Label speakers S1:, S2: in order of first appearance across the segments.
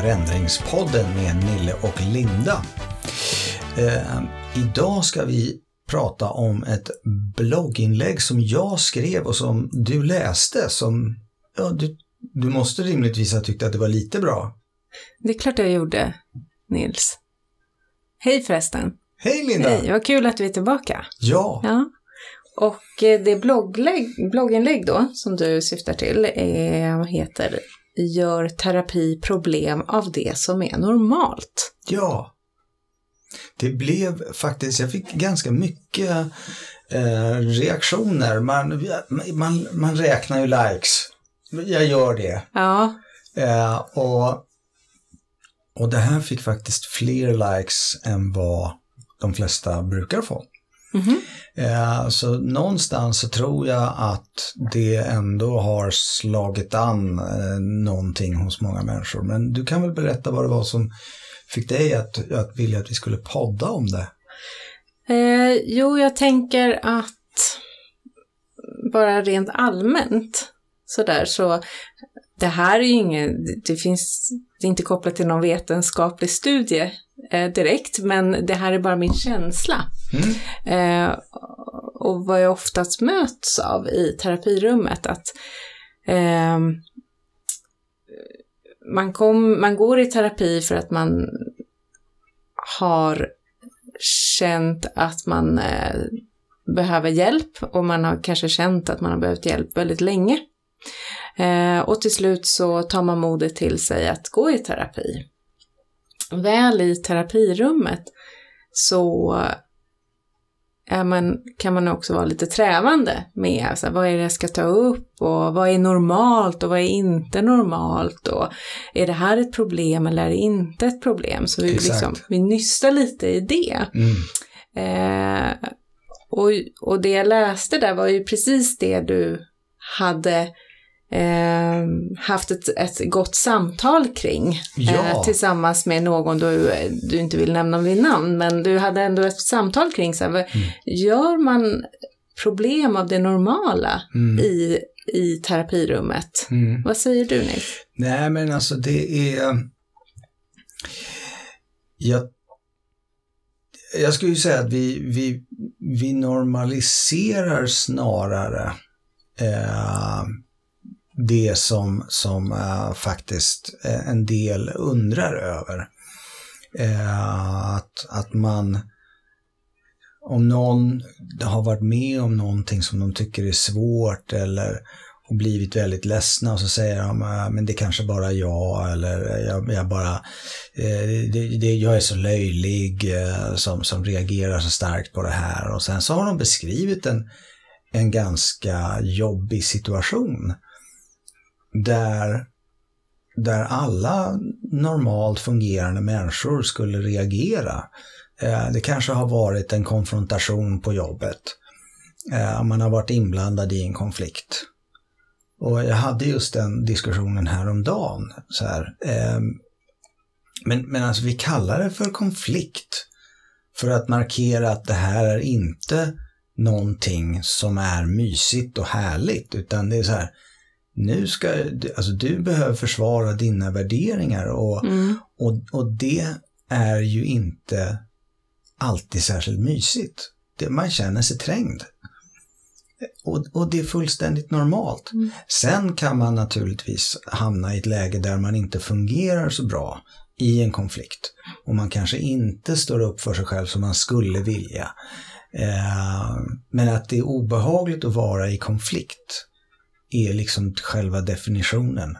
S1: Förändringspodden med Nille och Linda. Eh, idag ska vi prata om ett blogginlägg som jag skrev och som du läste. Som, ja, du, du måste rimligtvis ha tyckt att det var lite bra.
S2: Det är klart jag gjorde, Nils. Hej förresten.
S1: Hej Linda!
S2: Hej, vad kul att vi är tillbaka.
S1: Ja,
S2: Ja. Och eh, det blogglägg, blogginlägg då, som du syftar till, är, heter Gör terapi problem av det som är normalt.
S1: ja. Det blev faktiskt, jag fick ganska mycket eh, reaktioner. Man, man, man räknar ju likes. Jag gör det.
S2: Ja,
S1: Eh, och, och det här fick faktiskt fler likes än vad de flesta brukar få.
S2: Mhm.
S1: Eh, så någonstans så tror jag att det ändå har slagit an eh, någonting hos många människor. Men du kan väl berätta vad det var som fick dig att, att vilja att vi skulle podda om det?
S2: Eh, jo, jag tänker att bara rent allmänt sådär så det här är ju ingen, det finns, det är inte kopplat till någon vetenskaplig studie direkt, men det här är bara min känsla.
S1: Mm.
S2: Eh, och vad jag oftast möts av i terapirummet, att ehm, man, kom, man går i terapi för att man har känt att man eh, behöver hjälp och man har kanske känt att man har behövt hjälp väldigt länge. Eh, och till slut så tar man modet till sig att gå i terapi. Väl i terapirummet så är man, kan man också vara lite trävande med alltså, vad är det jag ska ta upp och vad är normalt och vad är inte normalt och är det här ett problem eller är det inte ett problem? Så vi,
S1: Exakt.
S2: liksom, vi nystar lite i det.
S1: Mm.
S2: Eh, och, och det jag läste där var ju precis det du hade eh, haft ett, ett gott samtal kring.
S1: Ja.
S2: Eh, tillsammans med någon du, du inte vill nämna vid namn, men du hade ändå ett samtal kring så här, vad- gör man problem av det normala
S1: Mm.
S2: i, i terapirummet?
S1: Mm.
S2: Vad säger du Nils?
S1: Nej, men alltså det är... Jag, jag skulle ju säga att vi, vi, vi normaliserar snarare eh, det som, som uh, faktiskt eh, en del undrar över. Uh, att, att man om någon har varit med om någonting som de tycker är svårt eller och blivit väldigt ledsna och så säger de ah, men det kanske bara är jag eller jag, jag bara det, det, jag är så löjlig som, som reagerar så starkt på det här och sen så har de beskrivit en, en ganska jobbig situation där, där alla normalt fungerande människor skulle reagera. Eh, det kanske har varit en konfrontation på jobbet. Eh, man har varit inblandad i en konflikt. Och jag hade just den diskussionen häromdagen. Så här. Eh, men, men alltså vi kallar det för konflikt för att markera att det här är inte någonting som är mysigt och härligt, utan det är så här, nu ska, alltså du behöver försvara dina värderingar och,
S2: Mm.
S1: och, och det är ju inte alltid särskilt mysigt. Det, man känner sig trängd. Och, och det är fullständigt normalt.
S2: Mm.
S1: Sen kan man naturligtvis hamna i ett läge där man inte fungerar så bra i en konflikt. Och man kanske inte står upp för sig själv som man skulle vilja. Eh, men att det är obehagligt att vara i konflikt är liksom själva definitionen.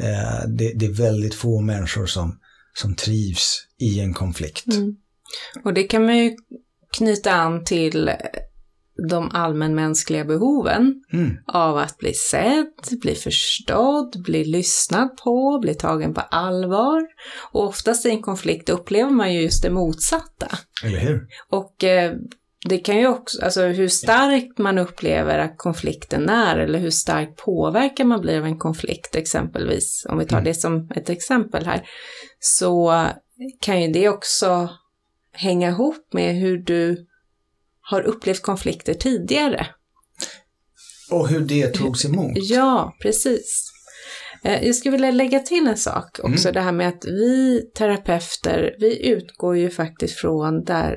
S1: Eh, det, det är väldigt få människor som, som trivs i en konflikt.
S2: Mm. Och det kan man ju knyta an till de allmänmänskliga behoven
S1: Mm.
S2: av att bli sedd, bli förstådd, bli lyssnad på, bli tagen på allvar. Och oftast i en konflikt upplever man ju just det motsatta.
S1: Eller hur?
S2: Och eh, det kan ju också, alltså hur starkt man upplever att konflikten är eller hur starkt påverkad man blir av en konflikt exempelvis, om vi tar
S1: Mm.
S2: det som ett exempel här, så kan ju det också hänga ihop med hur du har upplevt konflikter tidigare.
S1: Och hur det togs emot.
S2: Ja, precis. Eh, jag skulle vilja lägga till en sak också,
S1: Mm.
S2: det här med att vi terapeuter, vi utgår ju faktiskt från där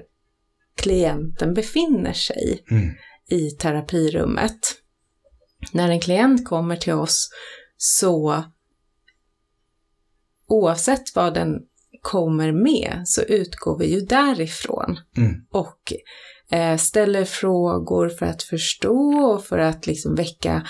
S2: klienten befinner sig
S1: Mm.
S2: i terapirummet. När en klient kommer till oss så oavsett vad den kommer med så utgår vi ju därifrån
S1: Mm.
S2: och eh, ställer frågor för att förstå och för att liksom väcka,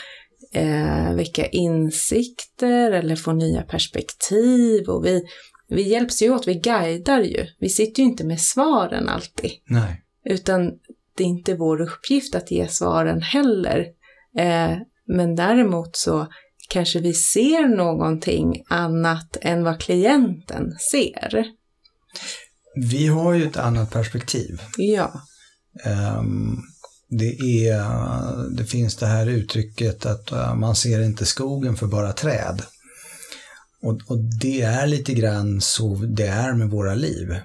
S2: eh, väcka insikter eller få nya perspektiv. Och vi, vi hjälps ju åt, vi guidar ju. Vi sitter ju inte med svaren alltid.
S1: Nej.
S2: Utan det är inte vår uppgift att ge svaren heller. Eh, men däremot så kanske vi ser någonting annat än vad klienten ser.
S1: Vi har ju ett annat perspektiv.
S2: Ja.
S1: Ehm, det, är, det finns det här uttrycket att eh, man ser inte skogen för bara träd. Och, och det är lite grann så det är med våra liv.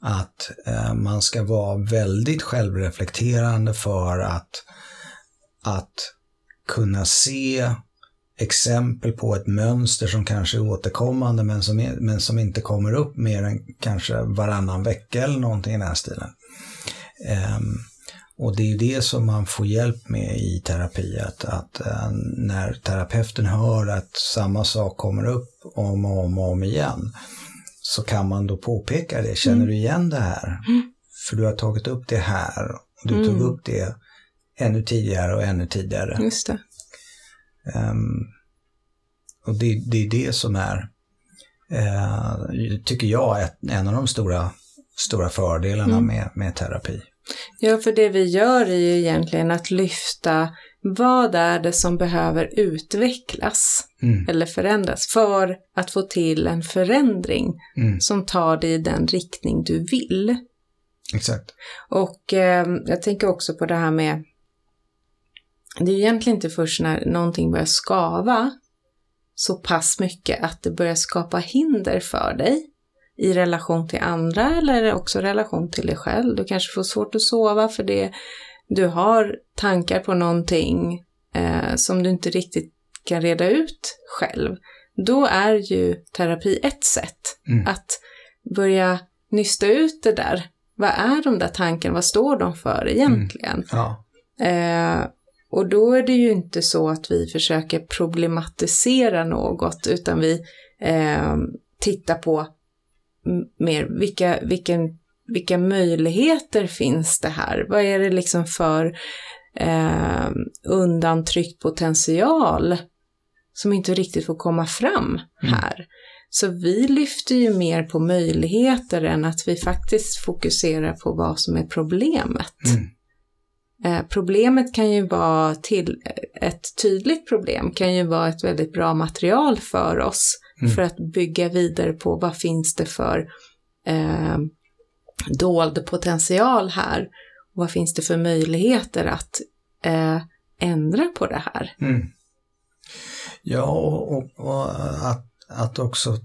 S1: Att eh, man ska vara väldigt självreflekterande för att, att kunna se exempel på ett mönster som kanske är återkommande men som, är, men som inte kommer upp mer än kanske varannan vecka eller någonting i den här stilen. Ehm, och det är det som man får hjälp med i terapi, att, att eh, när terapeuten hör att samma sak kommer upp om och om och om igen, så kan man då påpeka det. Känner du igen det här? För du har tagit upp det här, och du tog
S2: Mm.
S1: upp det ännu tidigare och ännu tidigare.
S2: Just det.
S1: Ehm, och det, det är det som är, eh, tycker jag, ett, en av de stora, stora fördelarna
S2: Mm.
S1: med, med terapi.
S2: Ja, för det vi gör är ju egentligen att lyfta vad är det som behöver utvecklas
S1: Mm,
S2: eller förändras för att få till en förändring
S1: mm,
S2: som tar dig i den riktning du vill.
S1: exakt.
S2: Och eh, jag tänker också på det här med, det är ju egentligen inte först när någonting börjar skava så pass mycket att det börjar skapa hinder för dig i relation till andra eller också relation till dig själv. Du kanske får svårt att sova för det du har tankar på någonting eh, som du inte riktigt kan reda ut själv. Då är ju terapi ett sätt
S1: Mm.
S2: att börja nysta ut det där. Vad är de där tankarna? Vad står de för egentligen?
S1: Ja,
S2: Eh, och då är det ju inte så att vi försöker problematisera något, utan vi eh, tittar på mer vilka, vilken, vilka möjligheter finns det här? Vad är det liksom för eh, undantryckt potential som inte riktigt får komma fram
S1: Mm.
S2: här? Så vi lyfter ju mer på möjligheter än att vi faktiskt fokuserar på vad som är problemet.
S1: mm,
S2: Eh, problemet kan ju vara till, ett tydligt problem kan ju vara ett väldigt bra material för oss
S1: Mm.
S2: för att bygga vidare på vad finns det för eh, dold potential här och vad finns det för möjligheter att eh, ändra på det här.
S1: mm. Ja, och, och, att, att också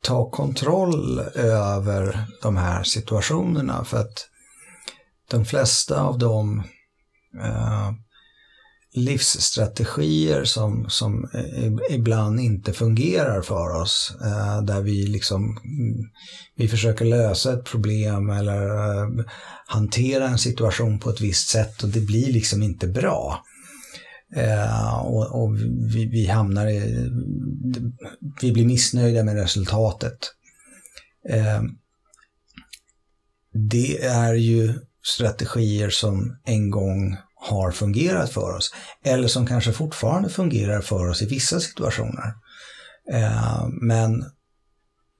S1: ta kontroll över de här situationerna för att de flesta av de eh, livsstrategier som, som ibland inte fungerar för oss, eh, där vi liksom vi försöker lösa ett problem eller eh, hantera en situation på ett visst sätt och det blir liksom inte bra. Eh, och och vi, vi hamnar i, vi blir missnöjda med resultatet. Det är ju strategier som en gång har fungerat för oss. Eller som kanske fortfarande fungerar för oss i vissa situationer. Eh, men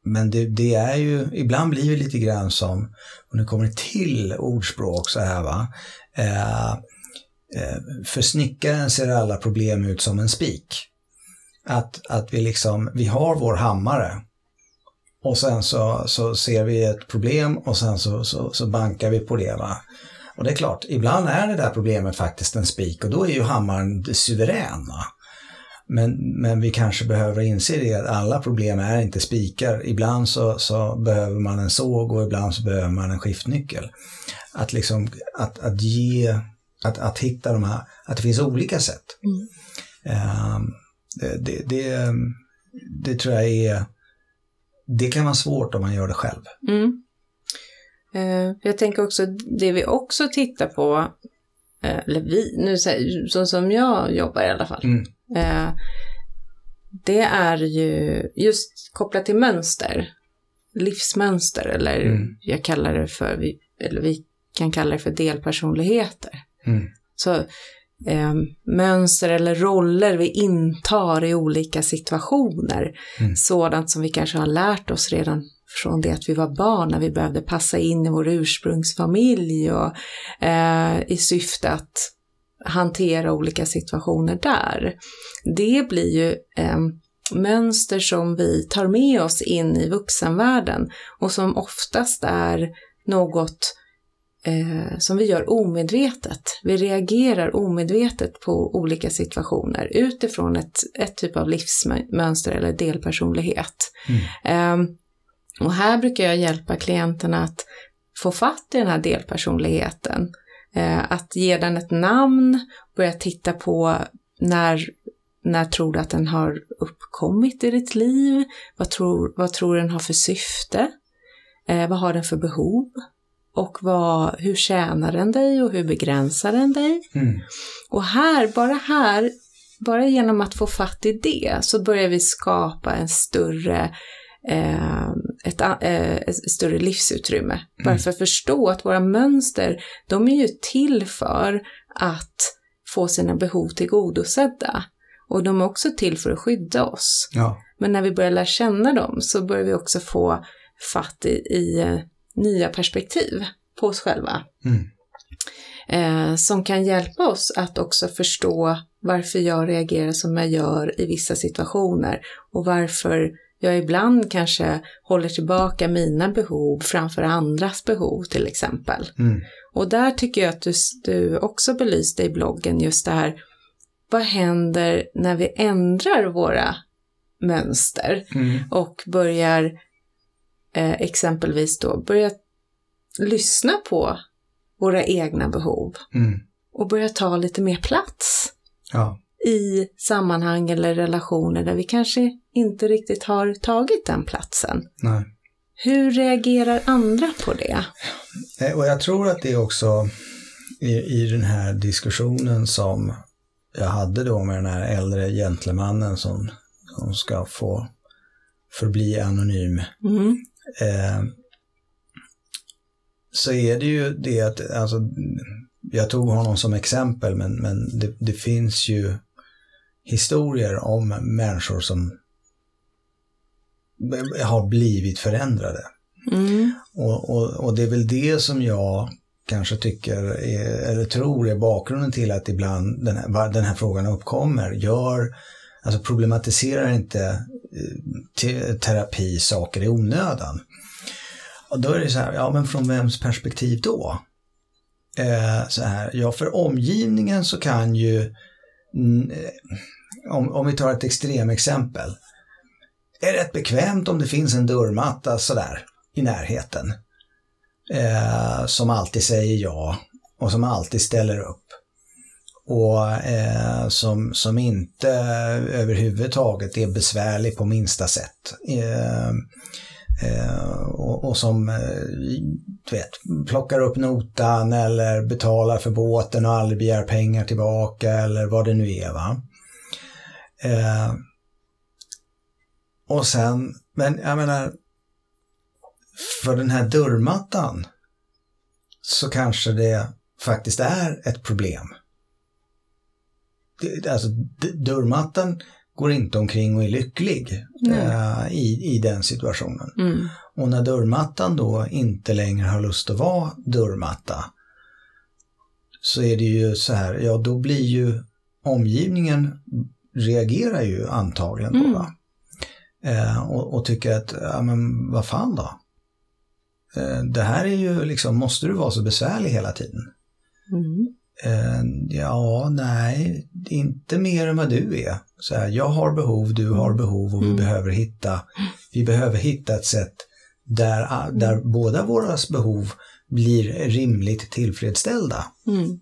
S1: men det, det är ju, ibland blir det lite grann som, och nu kommer det till ordspråk så här va. Eh, eh för snickaren ser alla problem ut som en spik. Att, att vi liksom, vi har vår hammare och sen så, så ser vi ett problem och sen så, så, så bankar vi på det. Va? Och det är klart, ibland är det där problemet faktiskt en spik och då är ju hammaren suverän. Men, men vi kanske behöver inse det att alla problem är inte spikar. Ibland så, så behöver man en såg och ibland så behöver man en skiftnyckel. Att liksom, att, att ge, att, att hitta de här, att det finns olika sätt.
S2: Mm.
S1: Ehm, Det, det, det, det tror jag är, det kan vara svårt om man gör det själv.
S2: Mm. Eh, jag tänker också, det vi också tittar på, eh, eller vi, nu säger, så som jag jobbar i alla fall,
S1: Mm.
S2: eh, det är ju just kopplat till mönster, livsmönster, eller
S1: Mm.
S2: jag kallar det för, eller vi kan kalla det för delpersonligheter.
S1: Mm.
S2: Så eh, mönster eller roller vi intar i olika situationer.
S1: Mm.
S2: Sådant som vi kanske har lärt oss redan från det att vi var barn, när vi behövde passa in i vår ursprungsfamilj och eh, i syfte att hantera olika situationer där. Det blir ju eh, mönster som vi tar med oss in i vuxenvärlden och som oftast är något eh, som vi gör omedvetet. Vi reagerar omedvetet på olika situationer utifrån ett, ett typ av livsmönster eller delpersonlighet.
S1: Mm.
S2: Och här brukar jag hjälpa klienterna att få fatt i den här delpersonligheten. Eh, att ge den ett namn, börja titta på när, när tror du att den har uppkommit i ditt liv? Vad tror, vad tror den har för syfte? Eh, vad har den för behov? Och vad, hur tjänar den dig och hur begränsar den dig?
S1: Mm.
S2: Och här, bara här, bara genom att få fatt i det så börjar vi skapa en större, ett, a- eh, ett större livsutrymme. Bara för att förstå att våra mönster, de är ju till för att få sina behov tillgodosedda. Och de är också till för att skydda oss.
S1: Ja.
S2: Men när vi börjar lära känna dem så börjar vi också få fatt i, i eh, nya perspektiv på oss själva.
S1: Mm.
S2: Eh, som kan hjälpa oss att också förstå varför jag reagerar som jag gör i vissa situationer och varför jag ibland kanske håller tillbaka mina behov framför andras behov till exempel.
S1: Mm.
S2: Och där tycker jag att du, du också belyste i bloggen just det här, vad händer när vi ändrar våra mönster?
S1: Mm.
S2: och börjar eh, exempelvis då börja lyssna på våra egna behov
S1: Mm.
S2: och börja ta lite mer plats
S1: Ja.
S2: i sammanhang eller relationer där vi kanske inte riktigt har tagit den platsen.
S1: Nej.
S2: Hur reagerar andra på det?
S1: Eh, Och jag tror att det är också i, i den här diskussionen som jag hade då med den här äldre gentlemannen som, som ska få förbli anonym.
S2: Mm.
S1: Eh, så är det ju det att, alltså, jag tog honom som exempel men, men det, det finns ju historier om människor som har blivit förändrade.
S2: Mm.
S1: Och, och, och det är väl det som jag kanske tycker, är, eller tror är bakgrunden till att ibland den här, den här frågan uppkommer. Gör, alltså problematiserar inte eh, te, terapi saker i onödan. Och då är det så här, ja men från vems perspektiv då? Eh, så här, ja för omgivningen så kan ju, mm, eh, om, om vi tar ett extremexempel, är rätt bekvämt om det finns en dörrmatta sådär i närheten. Eh, som alltid säger ja och som alltid ställer upp. Och eh, som, som inte överhuvudtaget är besvärlig på minsta sätt. Eh, eh, och, och som eh, du vet, plockar upp notan eller betalar för båten och aldrig begär pengar tillbaka eller vad det nu är. Va? Eh, och sen, men jag menar, för den här dörrmattan så kanske det faktiskt är ett problem. Alltså, dörrmattan går inte omkring och är lycklig eh, i, i den situationen.
S2: Mm.
S1: Och när dörrmattan då inte längre har lust att vara dörrmatta så är det ju så här, ja då blir ju omgivningen reagerar ju antagligen då
S2: Mm.
S1: va? Eh, och, och tycker att, ja men vad fan då? Eh, det här är ju liksom, måste du vara så besvärlig hela tiden?
S2: Mm.
S1: Eh, ja, nej, inte mer än vad du är. Så här, jag har behov, du har behov och vi
S2: Mm.
S1: behöver hitta, vi behöver hitta ett sätt där, där båda våra behov blir rimligt tillfredsställda.
S2: Mm.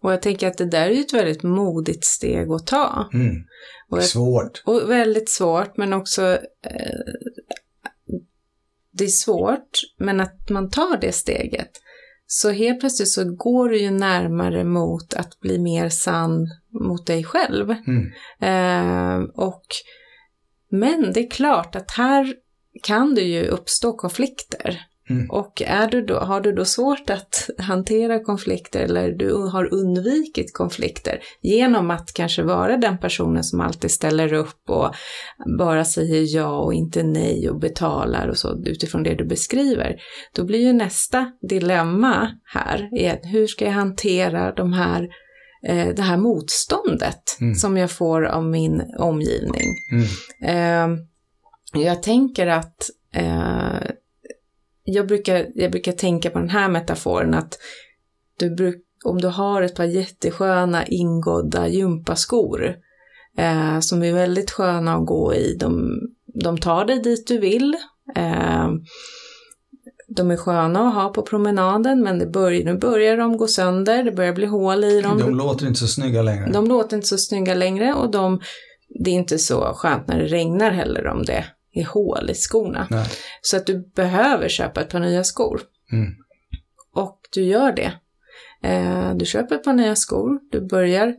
S2: Och jag tänker att det där är ju ett väldigt modigt steg att ta.
S1: Mm.
S2: Och,
S1: Svårt.
S2: och väldigt svårt, men också eh, det är svårt, men att man tar det steget. Så helt plötsligt så går du ju närmare mot att bli mer sann mot dig själv.
S1: Mm.
S2: Eh, och, men det är klart att här kan det ju uppstå konflikter.
S1: Mm.
S2: Och är du då, har du då svårt att hantera konflikter eller du har undvikit konflikter genom att kanske vara den personen som alltid ställer upp och bara säger ja och inte nej och betalar och så utifrån det du beskriver, då blir ju nästa dilemma här är hur ska jag hantera de här, eh, det här motståndet
S1: Mm.
S2: som jag får av min omgivning.
S1: Mm.
S2: Eh, jag tänker att eh, jag, brukar, jag brukar tänka på den här metaforen att du bruk, om du har ett par jättesköna ingådda gympaskor eh, som är väldigt sköna att gå i, de, de tar dig dit du vill. Eh, de är sköna att ha på promenaden men det börjar, nu börjar de gå sönder, det börjar bli hål i dem.
S1: De låter inte så snygga längre.
S2: De låter inte så snygga längre och de, det är inte så skönt när det regnar heller om det är hål i skorna.
S1: Nej.
S2: Så att du behöver köpa ett par nya skor.
S1: Mm.
S2: Och du gör det. Eh, du köper ett par nya skor, du börjar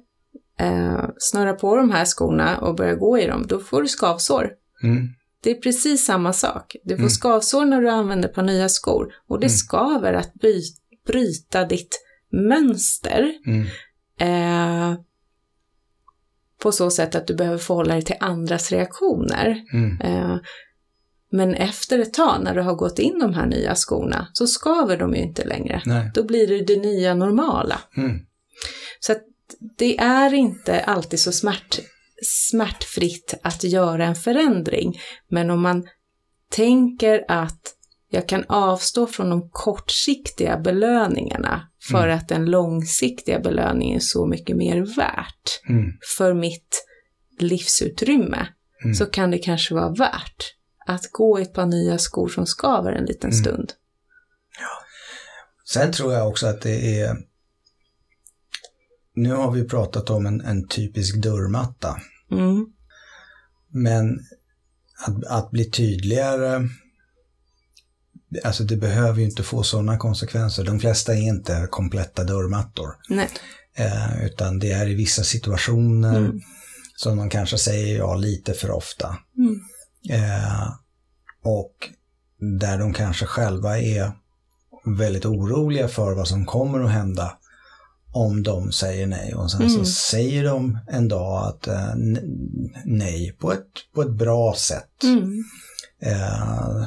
S2: eh, snöra på de här skorna och börjar gå i dem. Då får du skavsår.
S1: Mm.
S2: Det är precis samma sak. Du får
S1: Mm.
S2: skavsår när du använder ett par nya skor. Och det
S1: Mm.
S2: skaver att by- bryta ditt mönster.
S1: Mm.
S2: Eh, på så sätt att du behöver förhålla dig till andras reaktioner.
S1: Mm.
S2: Eh, men efter ett tag när du har gått in de här nya skorna så skaver de ju inte längre.
S1: Nej.
S2: Då blir det det nya normala.
S1: Mm.
S2: Så det är inte alltid så smärt, smärtfritt att göra en förändring. Men om man tänker att jag kan avstå från de kortsiktiga belöningarna för
S1: Mm.
S2: att den långsiktiga belöningen är så mycket mer värt
S1: Mm.
S2: för mitt livsutrymme
S1: Mm.
S2: så kan det kanske vara värt att gå i ett par nya skor som skaver en liten
S1: Mm.
S2: stund.
S1: Sen tror jag också att det är... Nu har vi pratat om en, en typisk dörrmatta.
S2: Mm.
S1: Men att, att bli tydligare, alltså det behöver ju inte få sådana konsekvenser. De flesta är inte kompletta dörrmattor.
S2: Nej.
S1: Eh, utan det är i vissa situationer
S2: Mm.
S1: som man kanske säger ja lite för ofta.
S2: Mm.
S1: Eh, och där de kanske själva är väldigt oroliga för vad som kommer att hända om de säger nej. Och sen så
S2: Mm.
S1: säger de en dag att eh, nej på ett, på ett bra sätt.
S2: Mm.
S1: Eh,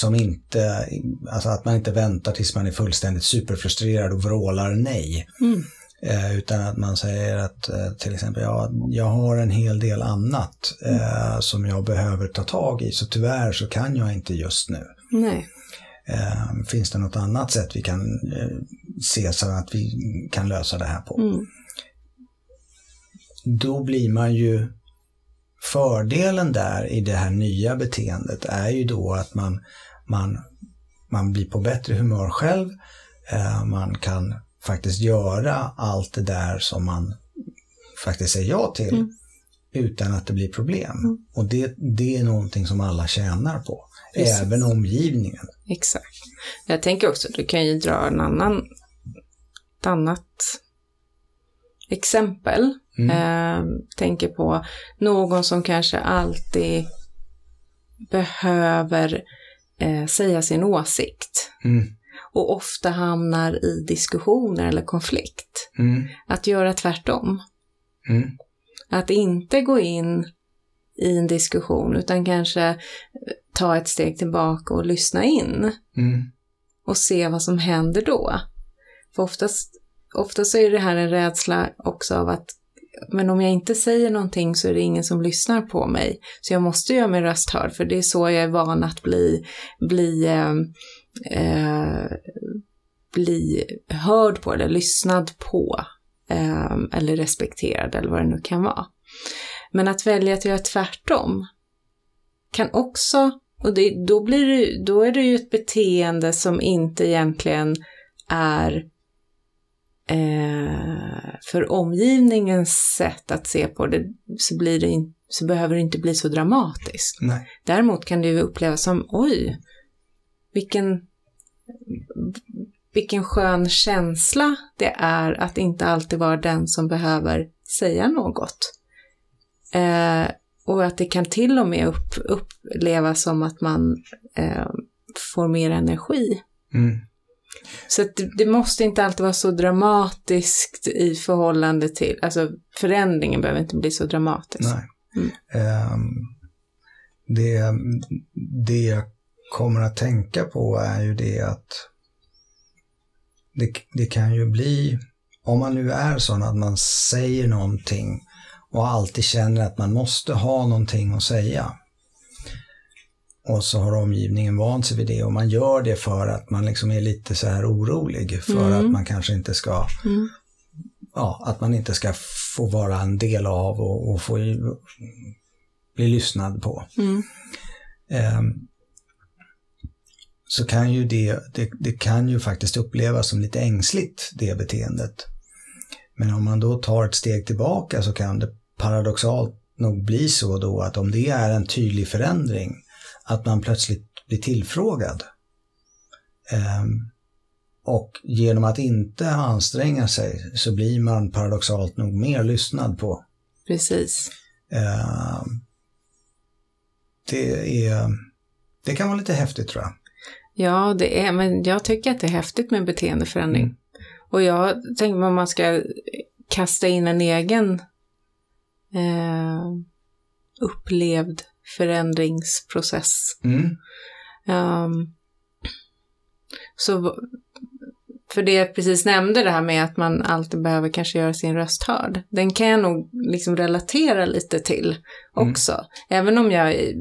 S1: som inte, alltså att man inte väntar tills man är fullständigt superfrustrerad och vrålar nej.
S2: Mm.
S1: Eh, utan att man säger att eh, till exempel, ja, jag har en hel del annat eh, som jag behöver ta tag i, så tyvärr så kan jag inte just nu.
S2: Nej.
S1: Eh, finns det något annat sätt vi kan eh, se så att vi kan lösa det här på?
S2: Mm.
S1: Då blir man ju, fördelen där i det här nya beteendet är ju då att man, man, man blir på bättre humör själv, eh, man kan faktiskt göra allt det där som man faktiskt säger ja till
S2: Mm.
S1: utan att det blir problem.
S2: Mm.
S1: Och det, det är någonting som alla tjänar på,
S2: Precis.
S1: även omgivningen.
S2: Exakt. Jag tänker också, du kan ju dra en annan, ett annat exempel.
S1: Mm.
S2: Eh, tänker på någon som kanske alltid behöver eh, säga sin åsikt
S1: Mm.
S2: och ofta hamnar i diskussioner eller konflikt.
S1: Mm.
S2: Att göra tvärtom.
S1: Mm.
S2: Att inte gå in i en diskussion utan kanske eh, ta ett steg tillbaka och lyssna in
S1: Mm.
S2: och se vad som händer då. För oftast, oftast är det här en rädsla också av att men om jag inte säger någonting så är det ingen som lyssnar på mig. Så jag måste göra min röst hörd, för det är så jag är van att bli, bli, eh, eh, bli hörd på eller lyssnad på. Eh, eller respekterad eller vad det nu kan vara. Men att välja att göra tvärtom kan också, och det, då, blir det, då är det ju ett beteende som inte egentligen är eh, för omgivningens sätt att se på det så, blir det in, så behöver det inte bli så dramatiskt.
S1: Nej.
S2: Däremot kan det ju upplevas som oj, vilken, vilken skön känsla det är att inte alltid vara den som behöver säga något. Eh, och att det kan till och med upp, upplevas som att man eh, får mer energi.
S1: Mm.
S2: Så det, det måste inte alltid vara så dramatiskt i förhållande till, alltså förändringen behöver inte bli så dramatisk.
S1: Nej.
S2: Mm.
S1: Ehm, det, det jag kommer att tänka på är ju det att det, det kan ju bli, om man nu är sån att man säger någonting och alltid känner att man måste ha någonting att säga. Och så har omgivningen vant sig vid det och man gör det för att man liksom är lite så här orolig för
S2: Mm.
S1: att man kanske inte ska
S2: Mm.
S1: ja, att man inte ska få vara en del av och, och få bli lyssnad på.
S2: Mm.
S1: Ehm, så kan ju det, det, det kan ju faktiskt upplevas som lite ängsligt, det beteendet. Men om man då tar ett steg tillbaka så kan det paradoxalt nog bli så då att om det är en tydlig förändring, att man plötsligt blir tillfrågad. Ehm, och genom att inte anstränga sig så blir man paradoxalt nog mer lyssnad på.
S2: Precis.
S1: Ehm, det, är, det kan vara lite häftigt tror jag.
S2: Ja, det är, men jag tycker att det är häftigt med beteendeförändring.
S1: Mm.
S2: Och jag tänker om man ska kasta in en egen eh, upplevd förändringsprocess.
S1: Mm.
S2: Ehm, så, för det jag precis nämnde, det här med att man alltid behöver kanske göra sin röst hörd. Den kan jag nog liksom relatera lite till också. Även om jag eh,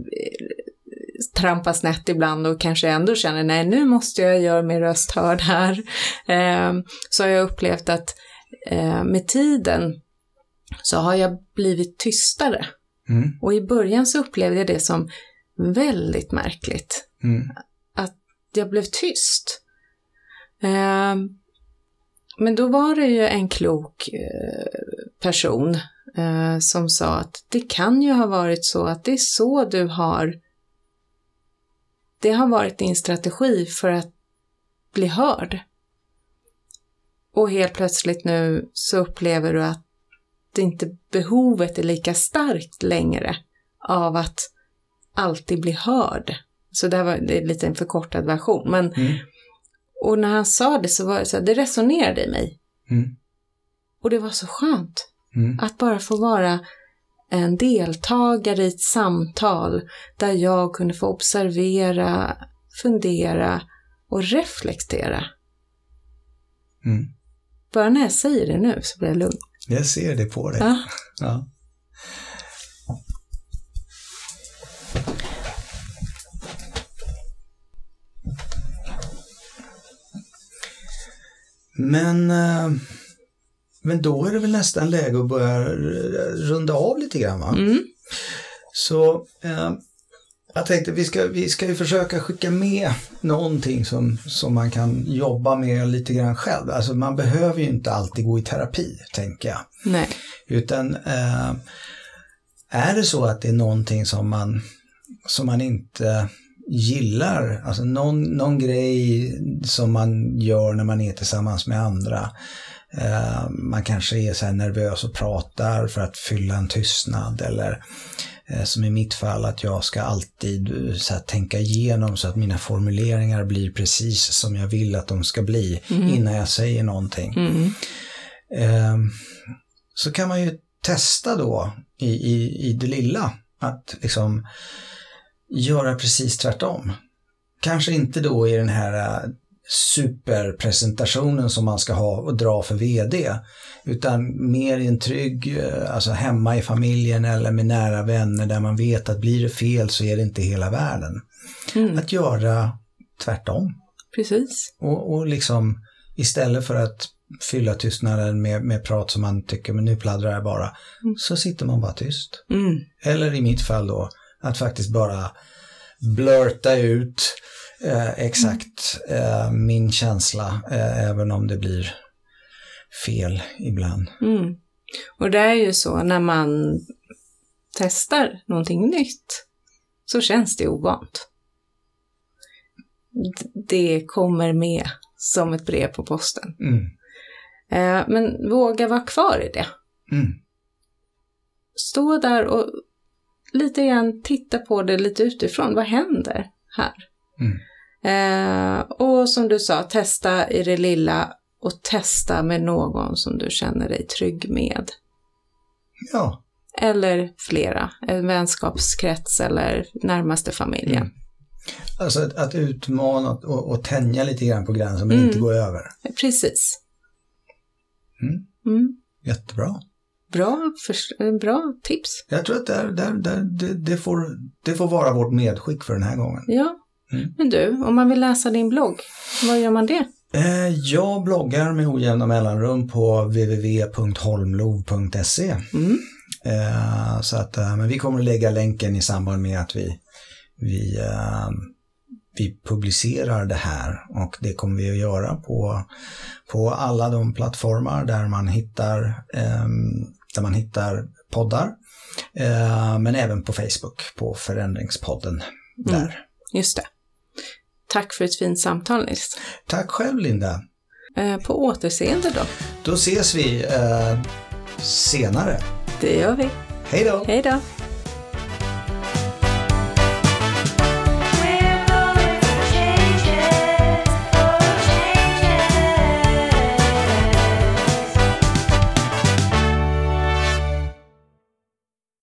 S2: trampar snett ibland och kanske ändå känner nej nu måste jag göra min röst hörd här. Ehm, så har jag upplevt att eh, med tiden så har jag blivit tystare.
S1: Mm.
S2: Och i början så upplevde jag det som väldigt märkligt.
S1: Mm.
S2: Jag blev tyst. Ehm, men då var det ju en klok eh, person eh, som sa att det kan ju ha varit så att det är så du har det har varit din strategi för att bli hörd. Och helt plötsligt nu så upplever du att inte behovet är lika starkt längre av att alltid bli hörd. Så det här var det är lite en förkortad version. Men,
S1: Mm.
S2: och när han sa det så var det så här, det resonerade i mig.
S1: Mm.
S2: Och det var så skönt
S1: Mm.
S2: att bara få vara en deltagare i ett samtal där jag kunde få observera, fundera och reflektera.
S1: Mm.
S2: Bara när jag säger det nu så blir jag lugn.
S1: Jag ser det på dig.
S2: Ja.
S1: Ja. Men, eh, men då är det väl nästan läge att börja runda av lite grann va?
S2: Mm.
S1: Så eh, jag tänkte vi ska, vi ska ju försöka skicka med någonting som, som man kan jobba med lite grann själv. Alltså man behöver ju inte alltid gå i terapi, tänker jag.
S2: Nej.
S1: Utan eh, är det så att det är någonting som man, som man inte gillar, alltså någon, någon grej som man gör när man är tillsammans med andra. Eh, man kanske är så nervös och pratar för att fylla en tystnad eller som i mitt fall att jag ska alltid eh, här, tänka igenom så att mina formuleringar blir precis som jag vill att de ska bli innan jag säger någonting.
S2: Mm.
S1: Eh, så kan man ju testa då i, i, i det lilla att liksom göra precis tvärtom. Kanske inte då i den här eh, superpresentationen som man ska ha och dra för vd, utan mer i en trygg, eh, alltså hemma i familjen eller med nära vänner där man vet att blir det fel så är det inte hela världen.
S2: Mm.
S1: Att göra tvärtom.
S2: Precis.
S1: Och, och liksom istället för att fylla tystnaden med, med prat som man tycker, men nu pladdrar jag bara, så sitter man bara tyst.
S2: Mm.
S1: Eller i mitt fall då, att faktiskt bara blurta ut eh, exakt eh, min känsla, eh, även om det blir fel ibland.
S2: Mm. Och det är ju så när man testar någonting nytt så känns det ovant. Det kommer med som ett brev på posten.
S1: Mm.
S2: Eh, Men våga vara kvar i det.
S1: Mm.
S2: Stå där och lite grann titta på det lite utifrån. Vad händer här?
S1: Mm.
S2: Eh, och som du sa, testa i det lilla och testa med någon som du känner dig trygg med.
S1: Ja,
S2: Eller flera, en vänskapskrets eller närmaste familjen.
S1: Mm. alltså att, att utmana och, och tänja lite grann på gränsen men
S2: Mm.
S1: inte gå över.
S2: Precis.
S1: Mm.
S2: Mm.
S1: Jättebra.
S2: Bra, för, bra tips.
S1: Jag tror att där, där, där, det, det, får, det får vara vårt medskick för den här gången.
S2: Ja.
S1: Mm.
S2: Men du, om man vill läsa din blogg, vad gör man det?
S1: Eh, Jag bloggar med ojämna mellanrum på www.holmlov.se.
S2: Mm.
S1: Eh, Så att, eh, men vi kommer att lägga länken i samband med att vi, vi, vi publicerar det här och det kommer vi att göra på, på alla de plattformar där man hittar, eh, där man hittar poddar. Men även på Facebook, på Förändringspodden där.
S2: Just det. Tack för ett fint samtal Nils.
S1: Tack själv Linda.
S2: Eh, på återseende då.
S1: Då ses vi eh, senare.
S2: Det gör vi.
S1: Hej då!
S2: Hej då!